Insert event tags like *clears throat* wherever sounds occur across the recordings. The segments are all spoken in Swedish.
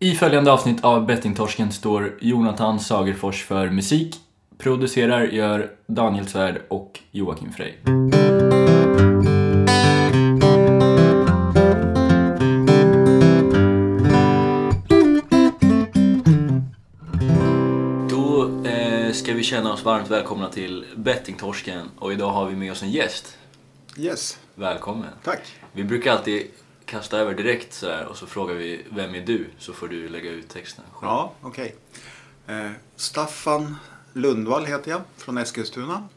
I följande avsnitt av Bettingtorsken står Jonathan Sagerfors för musik. Producerar gör Daniel Svärd och Joakim Frey. Då eh, ska vi känna oss varmt välkomna till Bettingtorsken och idag har vi med oss en gäst. Yes, Välkommen. tack. Vi brukar alltid kasta över direkt sådär och så frågar vi vem är du? Så får du lägga ut texten själv. Ja, okej. Eh, Staffan Lundvall heter jag, från Eskilstuna.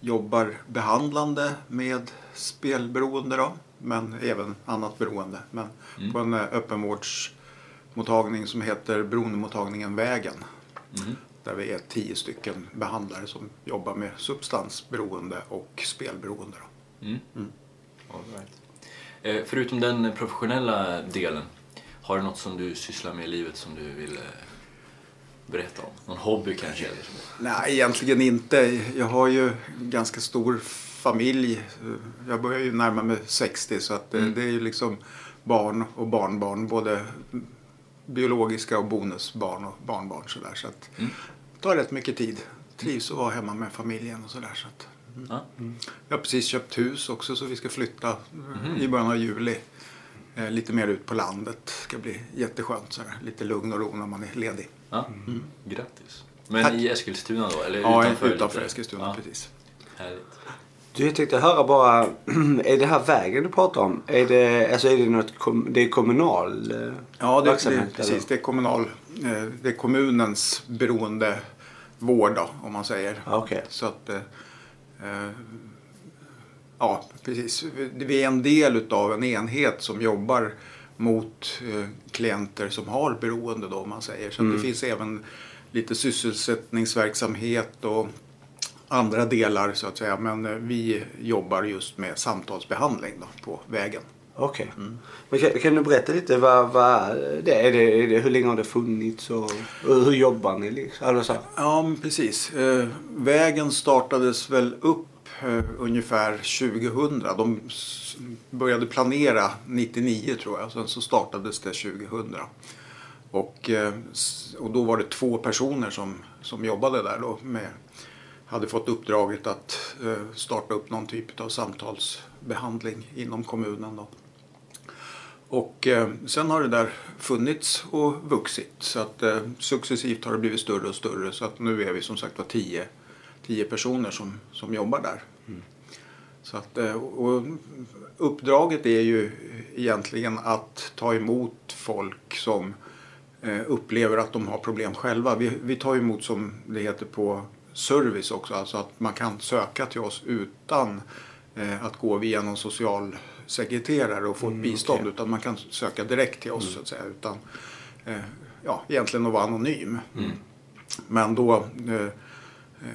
Jobbar behandlande med spelberoende då, men även annat beroende. Men på en eh, öppenvårdsmottagning som heter Beroendemottagningen Vägen. Mhm. Där vi är tio stycken behandlare som jobbar med substansberoende och spelberoende. Då. Mm. All right. Eh, förutom den professionella delen, har du något som du sysslar med i livet som du vill eh, berätta om? Någon hobby kanske? Eller? Nej, egentligen inte. Jag har ju ganska stor familj. Jag börjar ju närma mig 60 så att det, Mm. det är ju liksom barn och barnbarn. Både biologiska och bonusbarn och barnbarn sådär. Så att Mm. det tar rätt mycket tid. Trivs att vara hemma med familjen och sådär. Så att, Ja. jag har precis köpt hus också så vi ska flytta Mhm. i början av juli. Eh, lite mer ut på landet. Det ska bli jätteskönt. Sådär. Lite lugn och ro när man är ledig. Ja. Grattis. Men Tack. i Eskilstuna då? Eller Ja, utanför? utanför, lite? Eskilstuna Ja, precis. Härligt. Du, jag tänkte höra bara, *clears throat* är det här vägen du pratar om? Är det, alltså är det något, det är kommunal eh, Ja, det, det, verksamhet? precis. eller? Det är, kommunal, eh, det är kommunens beroendevård då, om man säger. Ja, okej. Så att, eh, ja, precis. Vi- är en del av en enhet som jobbar mot eh, klienter som har beroende då, om man säger. Så att det finns även lite sysselsättningsverksamhet och andra delar så att säga. Men eh, vi jobbar just med samtalsbehandling då, på vägen. Okej. Mm. Men kan, kan du berätta lite vad, vad det är? Det, är det? Hur länge har det funnits och, och hur jobbar ni? Liksom? Alltså. Ja, precis. Eh, vägen startades väl upp eh, ungefär 2000. De började planera 99 tror jag. Sen så startades det 2000. Och, eh, och då var det två personer som, som jobbade där då med hade fått uppdraget att starta upp någon typ av samtalsbehandling inom kommunen. Då. Och eh, sen har det där funnits och vuxit. Så att eh, successivt har det blivit större och större. Så att nu är vi som sagt var tio, tio personer som, som jobbar där. Så att, eh, och uppdraget är ju egentligen att ta emot folk som eh, upplever att de har problem själva. Vi, vi tar emot som det heter på service också. Alltså att man kan söka till oss utan eh, att gå via någon socialsekreterare och få ett bistånd. okej. Utan man kan söka direkt till oss så att säga. Utan, eh, ja, egentligen att vara anonym. Men då eh,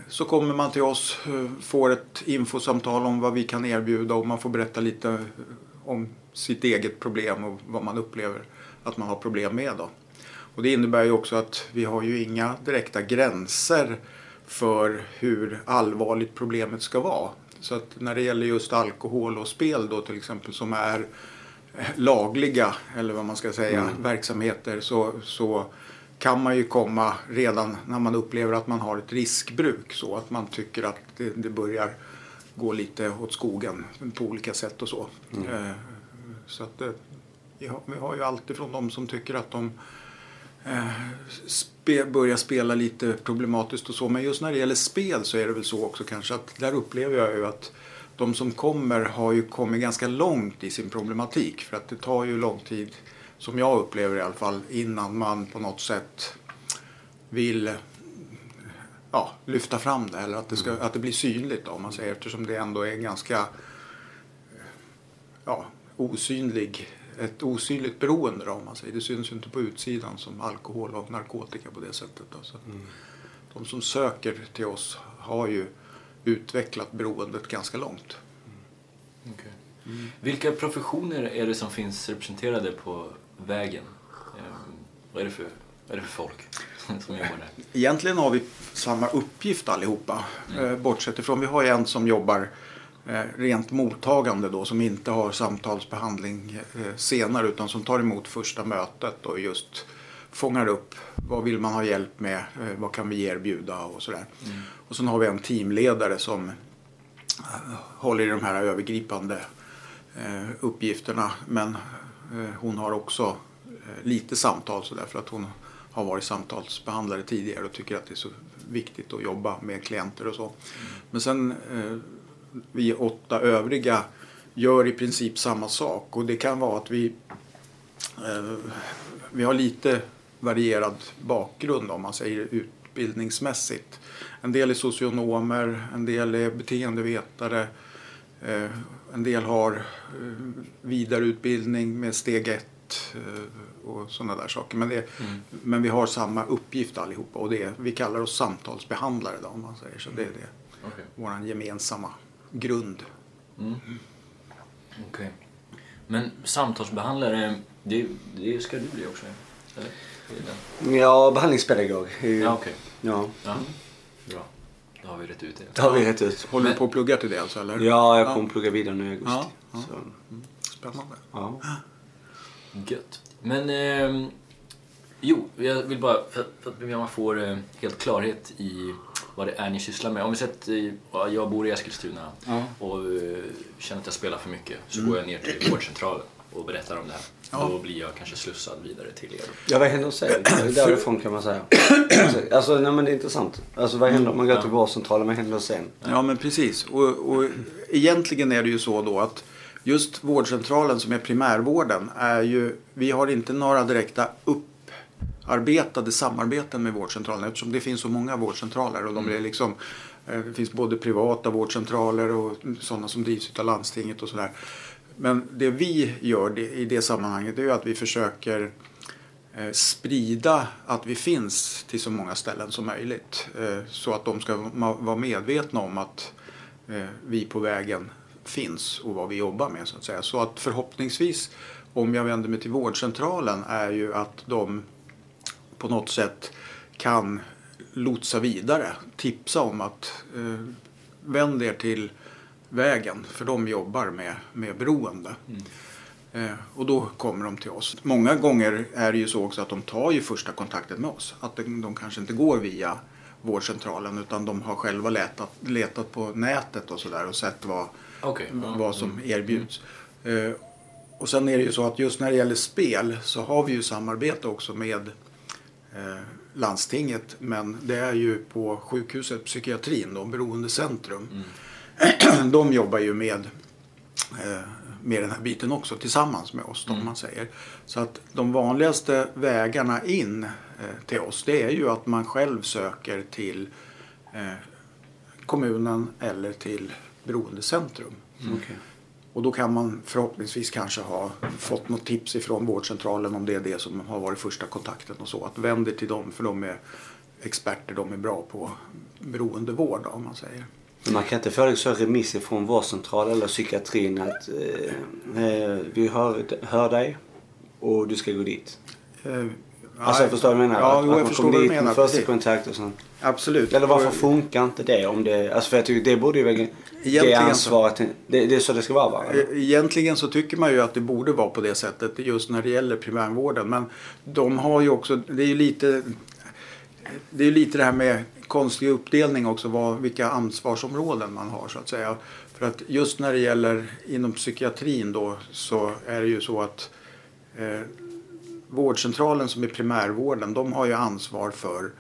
så kommer man till oss, eh, får ett infosamtal om vad vi kan erbjuda och man får berätta lite eh, om sitt eget problem och vad man upplever att man har problem med. Då. Och det innebär ju också att vi har ju inga direkta gränser för hur allvarligt problemet ska vara. Så att när det gäller just alkohol och spel då till exempel som är lagliga eller vad man ska säga verksamheter så, så kan man ju komma redan när man upplever att man har ett riskbruk så att man tycker att det, det börjar gå lite åt skogen på olika sätt och så. Eh, så att eh, vi, har, ju alltid från de som tycker att de spe, börjar spela lite problematiskt och så. Men just när det gäller spel så är det väl så också kanske att där upplever jag ju att de som kommer har ju kommit ganska långt i sin problematik. För att det tar ju lång tid, som jag upplever i alla fall, innan man på något sätt vill ja, lyfta fram det. Eller att det, ska, att det blir synligt då, om man säger. Eftersom det ändå är ganska ja, osynlig, ett osynligt beroende då, om man säger. Det syns ju inte på utsidan som alkohol och narkotika på det sättet. Då. Så att De som söker till oss har ju utvecklat beroendet ganska långt. Okej. Vilka professioner är det som finns representerade på vägen? Ehm, vad, är det för, vad är det för folk *laughs* som jobbar där? Egentligen har vi samma uppgift allihopa. Eh, bortsett ifrån, vi har ju en som jobbar rent mottagande då som inte har samtalsbehandling eh, senare utan som tar emot första mötet och just fångar upp vad vill man ha hjälp med, eh, vad kan vi erbjuda och sådär. Och sen har vi en teamledare som eh, håller i de här övergripande eh, uppgifterna. Men eh, hon har också eh, lite samtal så därför att hon har varit samtalsbehandlare tidigare och tycker att det är så viktigt att jobba med klienter och så. Men sen eh, vi åtta övriga gör i princip samma sak och det kan vara att vi eh, vi har lite varierad bakgrund om man säger utbildningsmässigt. En del är socionomer, en del är beteendevetare, eh, en del har eh, vidareutbildning med steg ett eh, och sådana där saker. Men, det, men vi har samma uppgift allihopa och det vi kallar oss samtalsbehandlare då, om man säger så. Det är det, Okej. vår gemensamma grund. Okej. Men samtalsbehandlare, det, det ska du bli också? Eller? Ja, behandlingspedagog. Ja, okej. Ja, Ja. Bra. Då har vi rätt ut det. det har vi rätt ut. Håller du på att plugga till det alltså? Eller? Ja, jag kommer plugga vidare nu i augusti. Ja, ja. Så, Spännande. ja. Gött. Men, ehm, jo, jag vill bara, för, att- för att man får eh, helt klarhet i vad det är ni sysslar med. Om vi sätter, ja, jag bor i Eskilstuna Ja. och eh, känner att jag spelar för mycket så går jag ner till vårdcentralen och berättar om det här. Ja. Då blir jag kanske slussad vidare till er. Ja, vad händer hos er? Därifrån kan man säga. Alltså, nej men det är intressant. Alltså vad händer om man går till vårdcentralen? Vad händer hos en? Ja, men precis. Och, och egentligen är det ju så då att just vårdcentralen som är primärvården är ju, vi har inte några direkta upparbetade samarbeten med vårdcentralen eftersom det finns så många vårdcentraler och de är liksom eh, det finns både privata vårdcentraler och sådana som drivs av landstinget och sådär. Men det vi gör i det sammanhanget är att vi försöker eh, sprida att vi finns till så många ställen som möjligt. Eh, så att de ska vara medvetna om att vi på vägen finns och vad vi jobbar med så att säga. Så att förhoppningsvis om jag vänder mig till vårdcentralen är ju att de på något sätt kan lotsa vidare, tipsa om att eh, vänd er till vägen för de jobbar med, med beroende. Eh, och då kommer de till oss. Många gånger är det ju så också att de tar ju första kontakten med oss. Att de, de kanske inte går via vårdcentralen utan de har själva letat, letat på nätet och sådär och sett vad, ja. vad som erbjuds. Eh, och sen är det ju så att just när det gäller spel så har vi ju samarbete också med landstinget men det är ju på sjukhuset psykiatrin då, beroendecentrum. *clears throat* De jobbar ju med eh, med den här biten också tillsammans med oss då, om man säger. Så att de vanligaste vägarna in eh, till oss det är ju att man själv söker till eh, kommunen eller till beroendecentrum. Okej. Och då kan man förhoppningsvis kanske ha fått något tips ifrån vårdcentralen om det är det som har varit första kontakten och så. Att vänd er till dem för de är experter, de är bra på beroendevård om man säger. Men man kan inte så remisser från vårdcentral eller psykiatrin att eh, eh, vi hör, hör dig och du ska gå dit. Alltså jag förstår vad du menar? Ja, att, jo, att jag man förstår kommer vad du dit med menar. första kontakt och sånt. Absolut. Eller varför funkar inte det? Om det alltså för jag tycker det borde ju väl... Det ansvaret, det, det är så det ska vara va? Eh, Egentligen så tycker man ju att det borde vara på det sättet just när det gäller primärvården. Men de har ju också, det är ju lite, det är ju lite det här med konstig uppdelning också, vad, vilka ansvarsområden man har så att säga. För att just när det gäller inom psykiatrin då så är det ju så att eh, vårdcentralen som är primärvården, de har ju ansvar för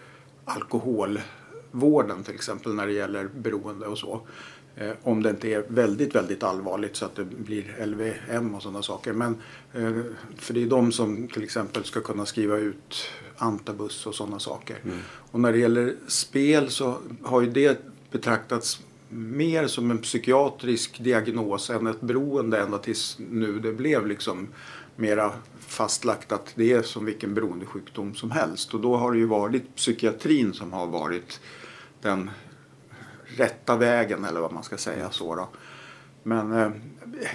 alkoholvården till exempel när det gäller beroende och så. Eh, om det inte är väldigt, väldigt allvarligt så att det blir LVM och sådana saker. Men, eh, för det är de som till exempel ska kunna skriva ut antabus och sådana saker. Och när det gäller spel så har ju det betraktats mer som en psykiatrisk diagnos än ett beroende ända tills nu det blev liksom mera fastlagt att det är som vilken beroendesjukdom som helst. Och då har det ju varit psykiatrin som har varit den rätta vägen eller vad man ska säga så då. Men eh,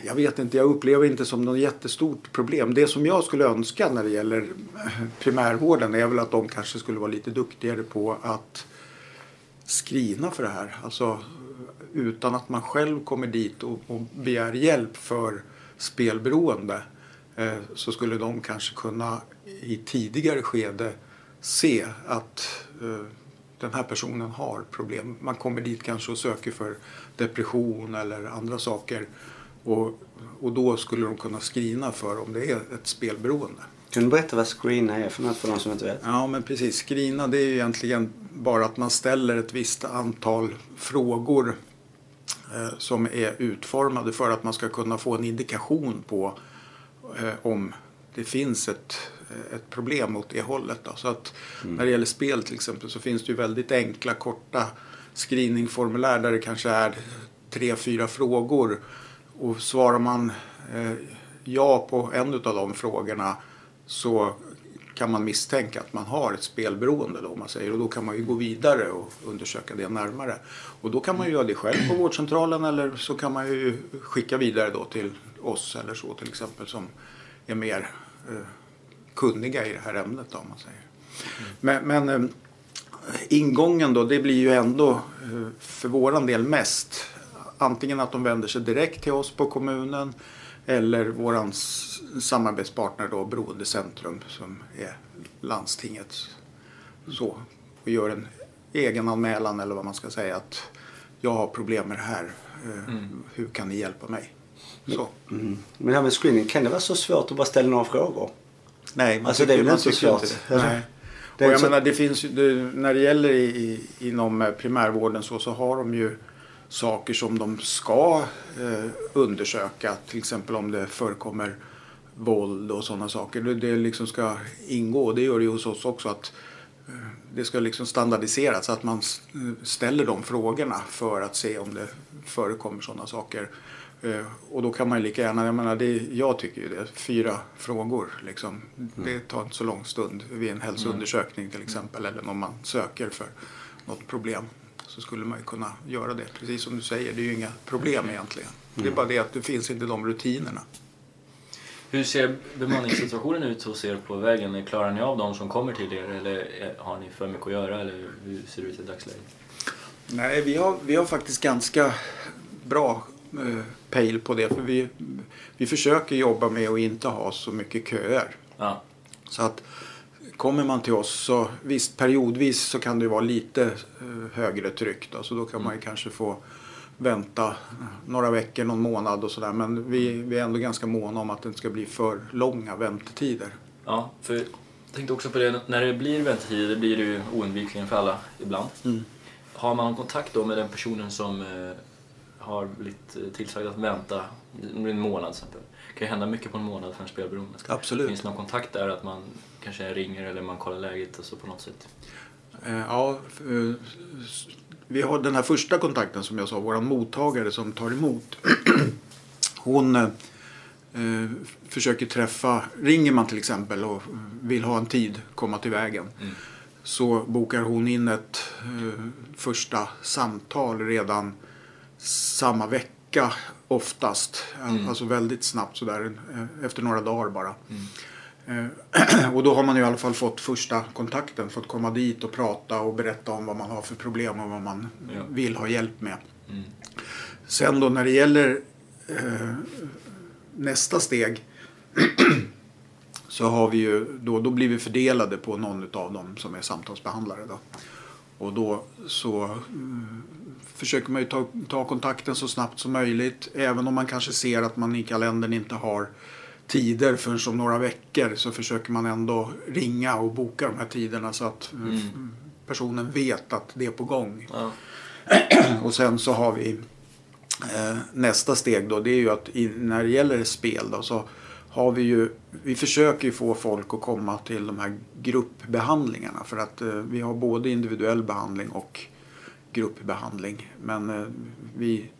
jag vet inte, jag upplever inte som något jättestort problem. Det som jag skulle önska när det gäller eh, primärvården är väl att de kanske skulle vara lite duktigare på att skrina för det här. Alltså utan att man själv kommer dit och, och begär hjälp för spelberoende eh, så skulle de kanske kunna i tidigare skede se att eh, den här personen har problem. Man kommer dit kanske och söker för depression eller andra saker. Och, och då skulle de kunna screena för om det är ett spelberoende. Kan du berätta vad screena är för något för de som inte vet? Ja, men precis. Screena det är ju egentligen bara att man ställer ett visst antal frågor eh, som är utformade för att man ska kunna få en indikation på om det finns ett, eh, ett problem åt det hållet. Då. Så att när det gäller spel till exempel så finns det ju väldigt enkla korta screeningformulär där det kanske är tre, fyra frågor. Och svarar man eh, ja på en av de frågorna så kan man misstänka att man har ett spelberoende då, om man säger. Och då kan man ju gå vidare och undersöka det närmare. Och då kan man ju göra det själv på vårdcentralen eller så kan man ju skicka vidare då till oss eller så till exempel som är mer eh, kunniga i det här ämnet då, om man säger. Men, men eh, ingången då, det blir ju ändå eh, för våran del mest antingen att de vänder sig direkt till oss på kommunen eller våran s- samarbetspartner då, Beroendecentrum som är landstinget. Så, och gör en egen anmälan eller vad man ska säga att jag har problem med det här. Eh, Hur kan ni hjälpa mig? Så. Mm. Men det här med screening, kan det vara så svårt att bara ställa några frågor? Nej, man Alltså, det är väl inte så svårt. inte det. Nej. Det Och är jag så- menar, det finns ju, det, när det gäller i, i, inom eh, primärvården så, så har de ju saker som de ska eh, undersöka. Till exempel om det förekommer våld och sådana saker. Det, det liksom ska ingå. Det gör det ju hos oss också. att eh, Det ska liksom standardiseras så att man ställer de frågorna för att se om det förekommer sådana saker. Eh, Och då kan man ju lika gärna, jag menar, det, jag tycker ju det, fyra frågor liksom. Det tar inte så lång stund vid en hälsoundersökning till exempel eller om man söker för något problem. Så skulle man ju kunna göra det. Precis som du säger, det är ju inga problem egentligen. Det är bara det att det finns inte de rutinerna. Hur ser bemanningssituationen ut hos er på vägen? Klarar ni av de som kommer till er eller har ni för mycket att göra eller hur ser det ut i dagsläget? Nej, vi har, vi har faktiskt ganska bra eh, pejl på det. För vi, vi försöker jobba med att inte ha så mycket köer. Ja. Så att kommer man till oss så visst periodvis så kan det vara lite eh, högre tryck. Då, så då kan man ju kanske få vänta några veckor, någon månad och sådär. Men vi, vi är ändå ganska måna om att det inte ska bli för långa väntetider. Ja, för jag tänkte också på det, när det blir väntetider, det blir det ju oundvikligen för alla ibland. Mm. Har man kontakt då med den personen som eh, har blivit tillsagd att vänta en månad till exempel? Det kan ju hända mycket på en månad för en spelberoende. Absolut. Finns det någon kontakt där att man kanske ringer eller man kollar läget och så på något sätt? Eh, Ja, eh, vi har den här första kontakten som jag sa, vår mottagare som tar emot. *clears throat* Hon eh, försöker träffa, ringer man till exempel och vill ha en tid, komma till vägen. Mm. Så bokar hon in ett första samtal redan samma vecka oftast. Mm. Alltså väldigt snabbt sådär, efter några dagar bara. Mm. Eh, *clears throat* och då har man ju i alla fall fått första kontakten, fått komma dit och prata och berätta om vad man har för problem och vad man Ja. vill ha hjälp med. Mm. Sen då när det gäller eh, nästa steg *clears throat* så har vi ju då, då blir vi fördelade på någon av dem som är samtalsbehandlare. Då. Och då så mm, försöker man ju ta, ta kontakten så snabbt som möjligt. Även om man kanske ser att man i kalendern inte har tider förrän om några veckor så försöker man ändå ringa och boka de här tiderna så att eh, Mm. personen vet att det är på gång. Ja. *clears throat* Och sen så har vi eh, nästa steg då. Det är ju att i, när det gäller spel då så har vi ju, vi försöker ju få folk att komma till de här gruppbehandlingarna. För att eh, vi har både individuell behandling och gruppbehandling. Men eh, vi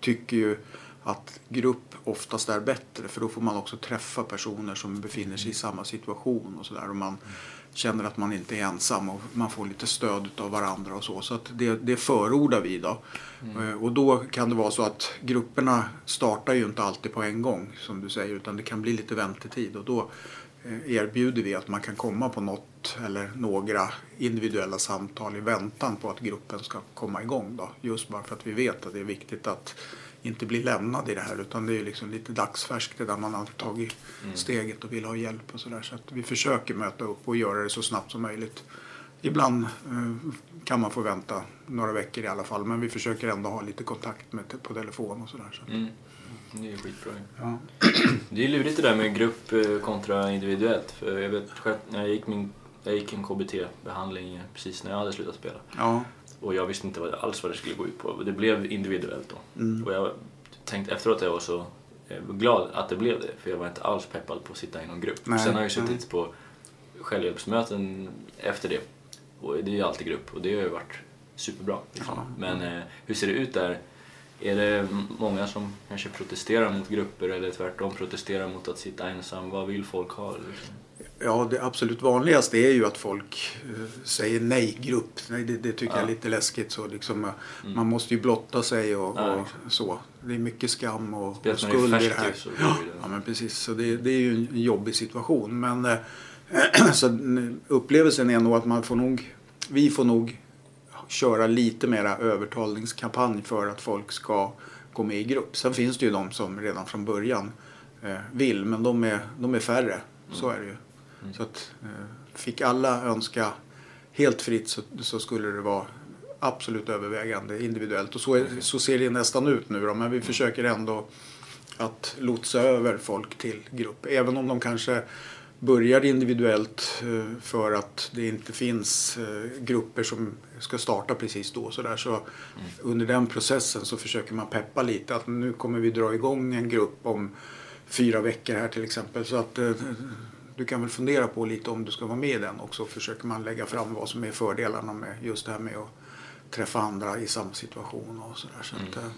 tycker ju att grupp oftast är bättre för då får man också träffa personer som befinner sig i samma situation och sådär. Man känner att man inte är ensam och man får lite stöd av varandra och så. Så att det, det förordar vi då. Eh, Och då kan det vara så att grupperna startar ju inte alltid på en gång som du säger utan det kan bli lite väntetid och då eh, erbjuder vi att man kan komma på något eller några individuella samtal i väntan på att gruppen ska komma igång då. Just bara för att vi vet att det är viktigt att inte bli lämnad i det här utan det är liksom lite dagsfärskt det där man har tagit Mm. steget och vill ha hjälp och sådär. Så att vi försöker möta upp och göra det så snabbt som möjligt. Ibland eh, kan man få vänta några veckor i alla fall men vi försöker ändå ha lite kontakt med, på telefon och sådär. Så. Mm. Det är skitbra. Ja. Det är lurigt det där med grupp eh, kontra individuellt. För jag vet själv, när jag gick, min, jag gick en KBT-behandling precis när jag hade slutat spela. Ja. Och jag visste inte vad, alls vad det skulle gå ut på. Det blev individuellt då. Mm. Och jag tänkte efteråt att jag var så eh, glad att det blev det. För jag var inte alls peppad på att sitta i någon grupp. Nej, Sen har jag ju nej. suttit på självhjälpsmöten efter det. Och det är ju alltid grupp och det har ju varit superbra. Liksom. Ja. Men eh, hur ser det ut där? Är det många som kanske protesterar mot grupper eller tvärtom protesterar mot att sitta ensam? Vad vill folk ha? Liksom? Ja, det absolut vanligaste är ju att folk eh, säger nej grupp. Nej, det, det tycker jag är Ja. lite läskigt. Så liksom, eh, Mm. Man måste ju blotta sig och, Ja, och så. Det är mycket skam och, och skuld i det här. så Ja, det ja, men precis. Så det, det är ju en jobbig situation. Men eh, *clears throat* så mm, upplevelsen är nog att man får nog, vi får nog köra lite mera övertalningskampanj för att folk ska gå med i grupp. Sen finns det ju de som redan från början eh, vill, men de är, de är färre. Så är det ju. Mm. Så att eh, fick alla önska helt fritt så, så skulle det vara absolut övervägande individuellt. Och så, är, så ser det nästan ut nu då, men vi försöker ändå att lotsa över folk till grupp. Även om de kanske börjar individuellt eh, för att det inte finns eh, grupper som ska starta precis då. Så där. Så under den processen så försöker man peppa lite att nu kommer vi dra igång en grupp om fyra veckor här till exempel. Så att du kan väl fundera på lite om du ska vara med i den också. Försöker man lägga fram vad som är fördelarna med just det här med att träffa andra i samma situation och sådär. Så att, eh,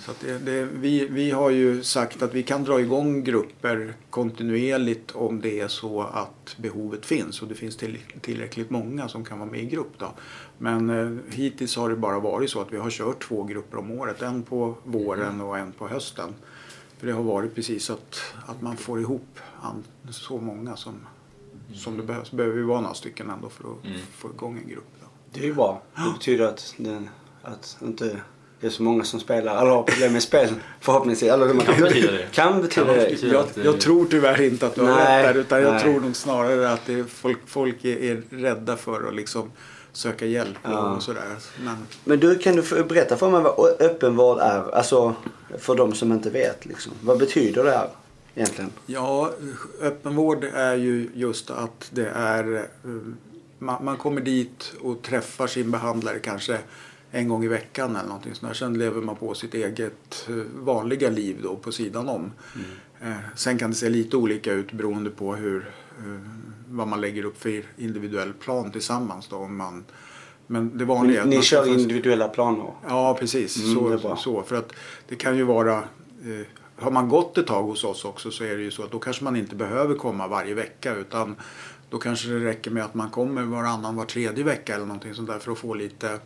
så att det, det, vi, vi har ju sagt att vi kan dra igång grupper kontinuerligt om det är så att behovet finns och det finns till, tillräckligt många som kan vara med i grupp. Då. Men eh, hittills har det bara varit så att vi har kört två grupper om året. En på våren och en på hösten. För det har varit precis att, att man får ihop så många som, som det behövs. behöver vi vara några stycken ändå för att Mm. få igång en grupp. Då. Det är ju bra. Det betyder att, den, att inte det är så många som spelar eller har problem med spel. Förhoppningsvis. Eller hur man Kan betyda det. Kan betyda Kan det. betyda- Jag, det- jag tror tyvärr inte att du har Nej, rätt där utan jag nej. tror nog snarare att det är folk, folk är, är rädda för att liksom söka hjälp och, Ja. och sådär. Men, Men du, kan du berätta för mig vad öppenvård är? Alltså, för de som inte vet. Liksom. Vad betyder det här egentligen? ja, öppenvård är ju just att det är eh, man, man kommer dit och träffar sin behandlare kanske en gång i veckan eller någonting sånt där. Sen lever man på sitt eget eh, vanliga liv då på sidan om. Eh, sen kan det se lite olika ut beroende på hur, vad man lägger upp för individuell plan tillsammans. Då, om man, men det vanliga Ni man kör träffas- individuella planer? Ja, precis. Mm, så, så, för att det kan ju vara... Eh, har man gått ett tag hos oss också så är det ju så att då kanske man inte behöver komma varje vecka utan då kanske det räcker med att man kommer varannan, var tredje vecka eller någonting sånt där för att få lite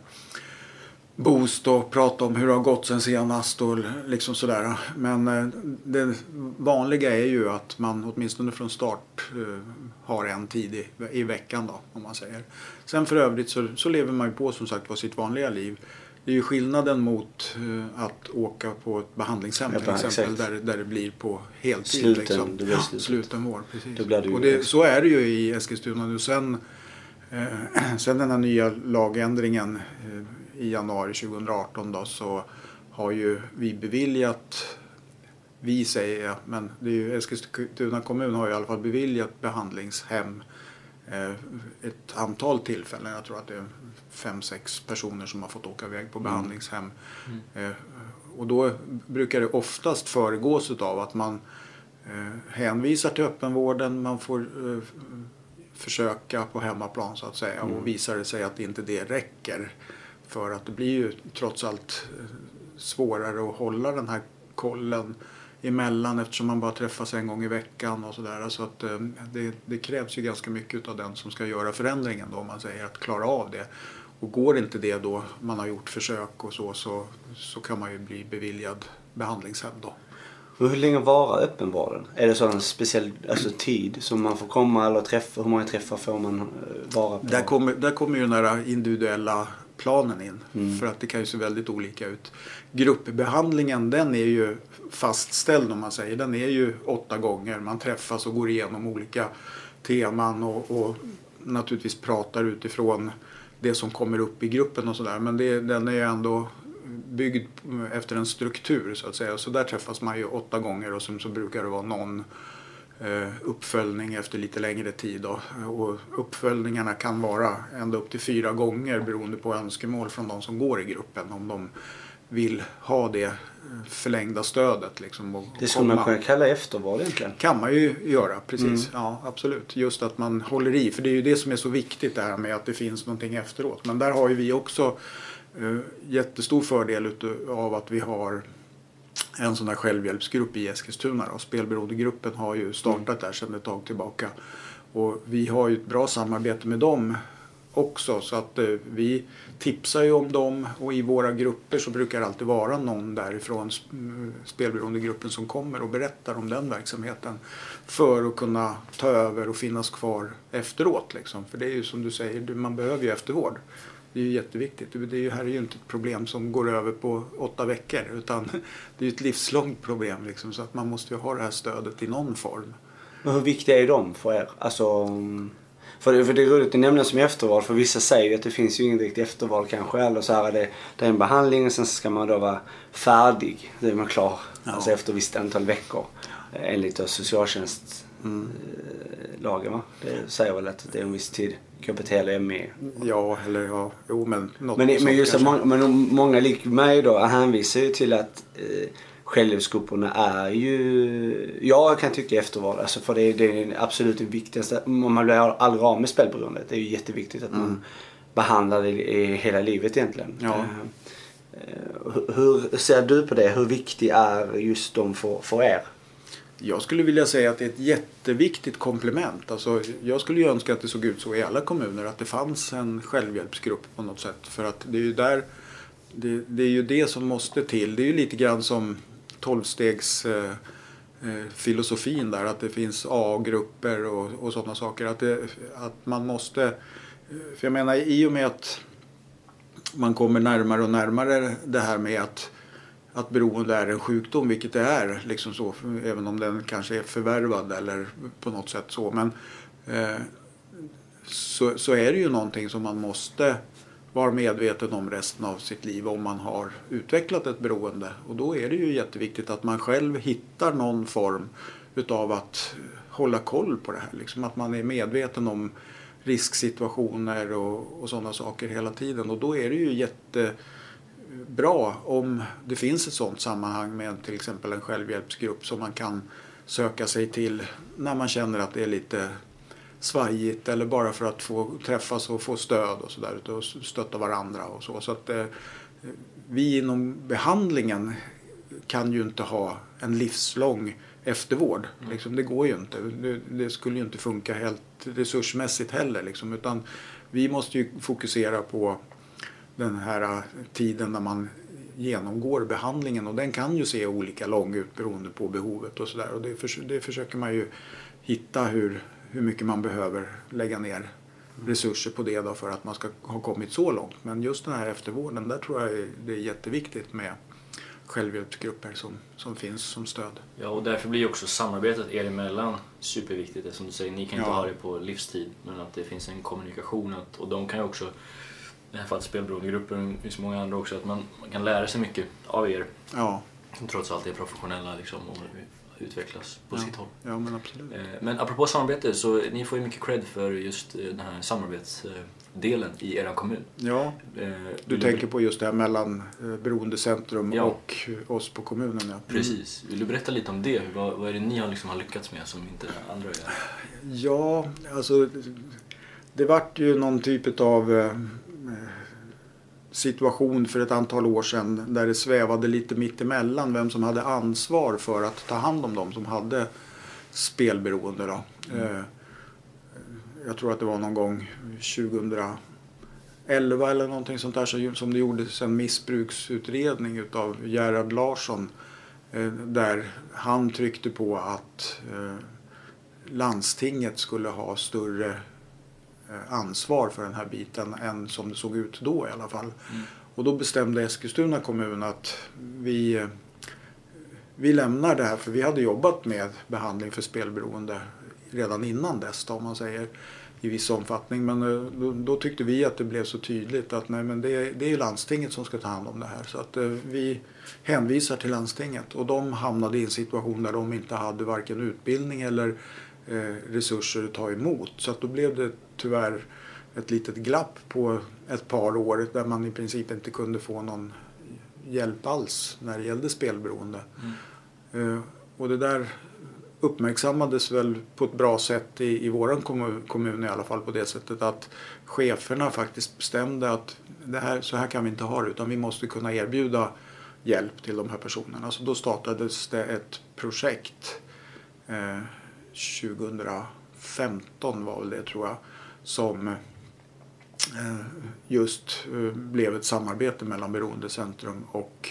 boost och prata om hur det har gått sen senast och liksom sådär. Men eh, det vanliga är ju att man åtminstone från start eh, har en tid i, i veckan då, om man säger. Sen för övrigt så, så lever man ju på som sagt på sitt vanliga liv. Det är ju skillnaden mot eh, att åka på ett behandlingshem Ja, till exempel exakt. där, där det blir på heltid. Sluten, liksom. det blir sluten. Slutenvård, precis. Det och det, så är det ju i Eskilstuna nu. Sen, eh, *clears throat* sen den här nya lagändringen eh, i januari 2018 då, så har ju vi beviljat, vi säger jag, men det är ju Eskilstuna kommun har ju i alla fall beviljat behandlingshem eh, ett antal tillfällen. Jag tror att det är fem, sex personer som har fått åka iväg på behandlingshem. Eh, och då brukar det oftast föregås av att man eh, hänvisar till öppenvården, man får försöka på hemmaplan så att säga och visar det sig att inte det räcker för att det blir ju trots allt eh, svårare att hålla den här kollen emellan eftersom man bara träffas en gång i veckan och sådär. Så att eh, det, det krävs ju ganska mycket av den som ska göra förändringen då om man säger att klara av det. Och går inte det då, man har gjort försök och så, så, så kan man ju bli beviljad behandlingshem då. Hur länge varar öppenvården? Är det så en speciell alltså, tid som man får komma eller träffa? Hur många träffar får man eh, vara på? Där kommer, där kommer ju den här individuella planen in. Mm. För att det kan ju se väldigt olika ut. Gruppbehandlingen den är ju fastställd om man säger. Den är ju åtta gånger. Man träffas och går igenom olika teman och, och naturligtvis pratar utifrån det som kommer upp i gruppen och sådär. Men det, den är ju ändå byggd efter en struktur så att säga. Så där träffas man ju åtta gånger och sen så brukar det vara någon uppföljning efter lite längre tid. Då. Och uppföljningarna kan vara ända upp till fyra gånger beroende på önskemål från de som går i gruppen. Om de vill ha det eh, förlängda stödet. Liksom, Det skulle man kunna kalla eftervård egentligen. kan man ju göra, precis. Mm. Ja, absolut. Just att man håller i. För det är ju det som är så viktigt det här med att det finns någonting efteråt. Men där har ju vi också eh, jättestor fördel av att vi har en sån här självhjälpsgrupp i Eskilstuna. Då. Spelberoendegruppen har ju startat där sedan ett tag tillbaka. Och vi har ju ett bra samarbete med dem också. Så att eh, vi tipsar ju om dem och i våra grupper så brukar det alltid vara någon därifrån eh, spelberoendegruppen som kommer och berättar om den verksamheten. För att kunna ta över och finnas kvar efteråt. Liksom. För det är ju som du säger, man behöver ju eftervård. Det är ju jätteviktigt. Det är ju, här är ju inte ett problem som går över på åtta veckor. Utan *laughs* det är ju ett livslångt problem. Liksom, så att man måste ju ha det här stödet i någon form. Men hur viktiga är de för er? Alltså, mm, för, det, för det är roligt att nämna som efterval för vissa säger ju att det finns ju ingen riktigt efterval kanske. Eller så här, det, det är en behandling och sen ska man då vara färdig. Då är man klar. Ja. Alltså efter ett visst antal veckor. Eh, Enligt då socialtjänstlagen Mm. va? Det säger väl att det är en viss tid. KBT eller ME. Ja, eller ja, jo men något Men, men just många, men många lik mig då hänvisar ju till att eh, självhjälpsgrupperna är ju, jag kan tycka efterval, alltså för det är, det är absolut det viktigaste. Om man blir aldrig av med spelberoendet, det är ju jätteviktigt att man behandlar det i hela livet egentligen. Ja. Eh, eh, hur- hur ser du på det? Hur viktig är just de för, för er? Jag skulle vilja säga att det är ett jätteviktigt komplement. Alltså, jag skulle ju önska att det såg ut så i alla kommuner. Att det fanns en självhjälpsgrupp på något sätt. För att det är ju där det, det är ju det som måste till. Det är ju lite grann som tolvstegs eh, eh, filosofin där. Att det finns A-grupper och, och sådana saker. Att, det, att man måste... Eh, för jag menar i och med att man kommer närmare och närmare det här med att att beroende är en sjukdom, vilket det är, liksom så, även om den kanske är förvärvad eller på något sätt så. Men eh, så, så är det ju någonting som man måste vara medveten om resten av sitt liv om man har utvecklat ett beroende. Och då är det ju jätteviktigt att man själv hittar någon form utav att hålla koll på det här. Liksom att man är medveten om risksituationer och, och sådana saker hela tiden. Och då är det ju jätte bra om det finns ett sådant sammanhang med till exempel en självhjälpsgrupp som man kan söka sig till när man känner att det är lite svajigt eller bara för att få träffas och få stöd och sådär och stötta varandra och så. så att, eh, vi inom behandlingen kan ju inte ha en livslång eftervård. Liksom, det går ju inte. Det, det skulle ju inte funka helt resursmässigt heller. Liksom, utan vi måste ju fokusera på den här eh, tiden när man genomgår behandlingen och den kan ju se olika lång ut beroende på behovet och sådär. Och det, förs- det försöker man ju hitta hur, hur mycket man behöver lägga ner resurser på det då för att man ska ha kommit så långt. Men just den här eftervården, där tror jag det är jätteviktigt med självhjälpsgrupper som, som finns som stöd. Ja, och därför blir också samarbetet er emellan superviktigt. Som du säger, ni kan inte Ja. ha det på livstid, men att det finns en kommunikation. Att, och de kan ju också, i det här fallet spelberoendegruppen, det finns många andra också, att man, man kan lära sig mycket av er. Ja, Som trots allt är professionella liksom, och utvecklas på ja, sitt håll. ja men absolut. Eh, Men apropå samarbete, så ni får ju mycket cred för just eh, den här samarbetsdelen i er kommun. Ja, Eh, du tänker på just det här mellan eh, Beroendecentrum Ja. och eh, oss på kommunen. Ja. Precis. Vill du berätta lite om det? Vad, vad är det ni har, liksom har lyckats med som inte andra gör? Ja, alltså det vart ju någon typ av eh, situation för ett antal år sedan där det svävade lite mitt emellan vem som hade ansvar för att ta hand om dem som hade spelberoende. Då. Eh, jag tror att det var någon gång 2011 eller någonting sånt där som- det gjordes en missbruksutredning utav Gerhard Larsson eh, där han tryckte på att eh, landstinget skulle ha större ansvar för den här biten än som det såg ut då i alla fall. Och då bestämde Eskilstuna kommun att vi, eh, vi lämnar det här för vi hade jobbat med behandling för spelberoende redan innan dess då, om man säger i viss omfattning. Men eh, då, då tyckte vi att det blev så tydligt att nej, men det, det är ju landstinget som ska ta hand om det här. Så att eh, vi hänvisar till landstinget och de hamnade i en situation där de inte hade varken utbildning eller eh, resurser att ta emot. Så att då blev det tyvärr ett litet glapp på ett par år där man i princip inte kunde få någon hjälp alls när det gällde spelberoende. Eh, och det där uppmärksammades väl på ett bra sätt i, i vår kommun, kommun i alla fall på det sättet att cheferna faktiskt bestämde att det här, så här kan vi inte ha det utan vi måste kunna erbjuda hjälp till de här personerna. Så då startades det ett projekt eh, 2015 var väl det tror jag som eh, just eh, blev ett samarbete mellan Beroendecentrum och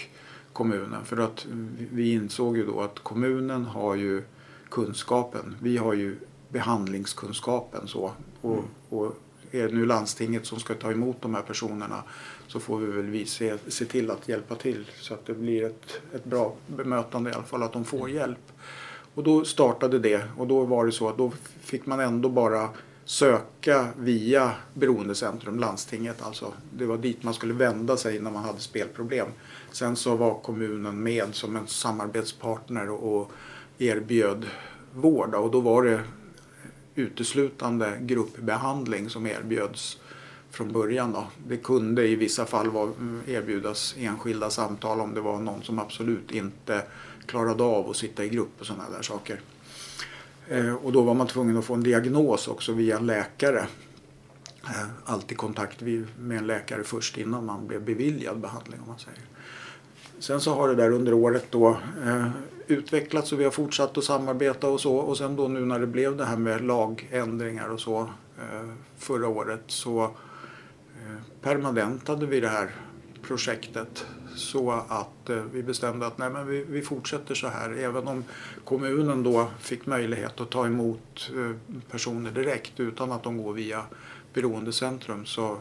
kommunen. För att vi insåg ju då att kommunen har ju kunskapen. Vi har ju behandlingskunskapen så. Och, och är det nu landstinget som ska ta emot de här personerna så får vi väl vi se, se till att hjälpa till så att det blir ett, ett bra bemötande i alla fall, att de får hjälp. Och då startade det och då var det så att då fick man ändå bara söka via Beroendecentrum, landstinget alltså. Det var dit man skulle vända sig när man hade spelproblem. Sen så var kommunen med som en samarbetspartner och erbjöd vård och då var det uteslutande gruppbehandling som erbjöds från början. Då. Det kunde i vissa fall var, mm, erbjudas enskilda samtal om det var någon som absolut inte klarade av att sitta i grupp och sådana där saker. Eh, och då var man tvungen att få en diagnos också via en läkare. Eh, alltid kontakt med en läkare först innan man blev beviljad behandling om man säger. Sen så har det där under året då eh, utvecklats och vi har fortsatt att samarbeta och så. Och sen då nu när det blev det här med lagändringar och så eh, förra året så eh, permanentade vi det här projektet så att eh, vi bestämde att nej, men vi, vi fortsätter så här. Även om kommunen då fick möjlighet att ta emot eh, personer direkt utan att de går via beroendecentrum så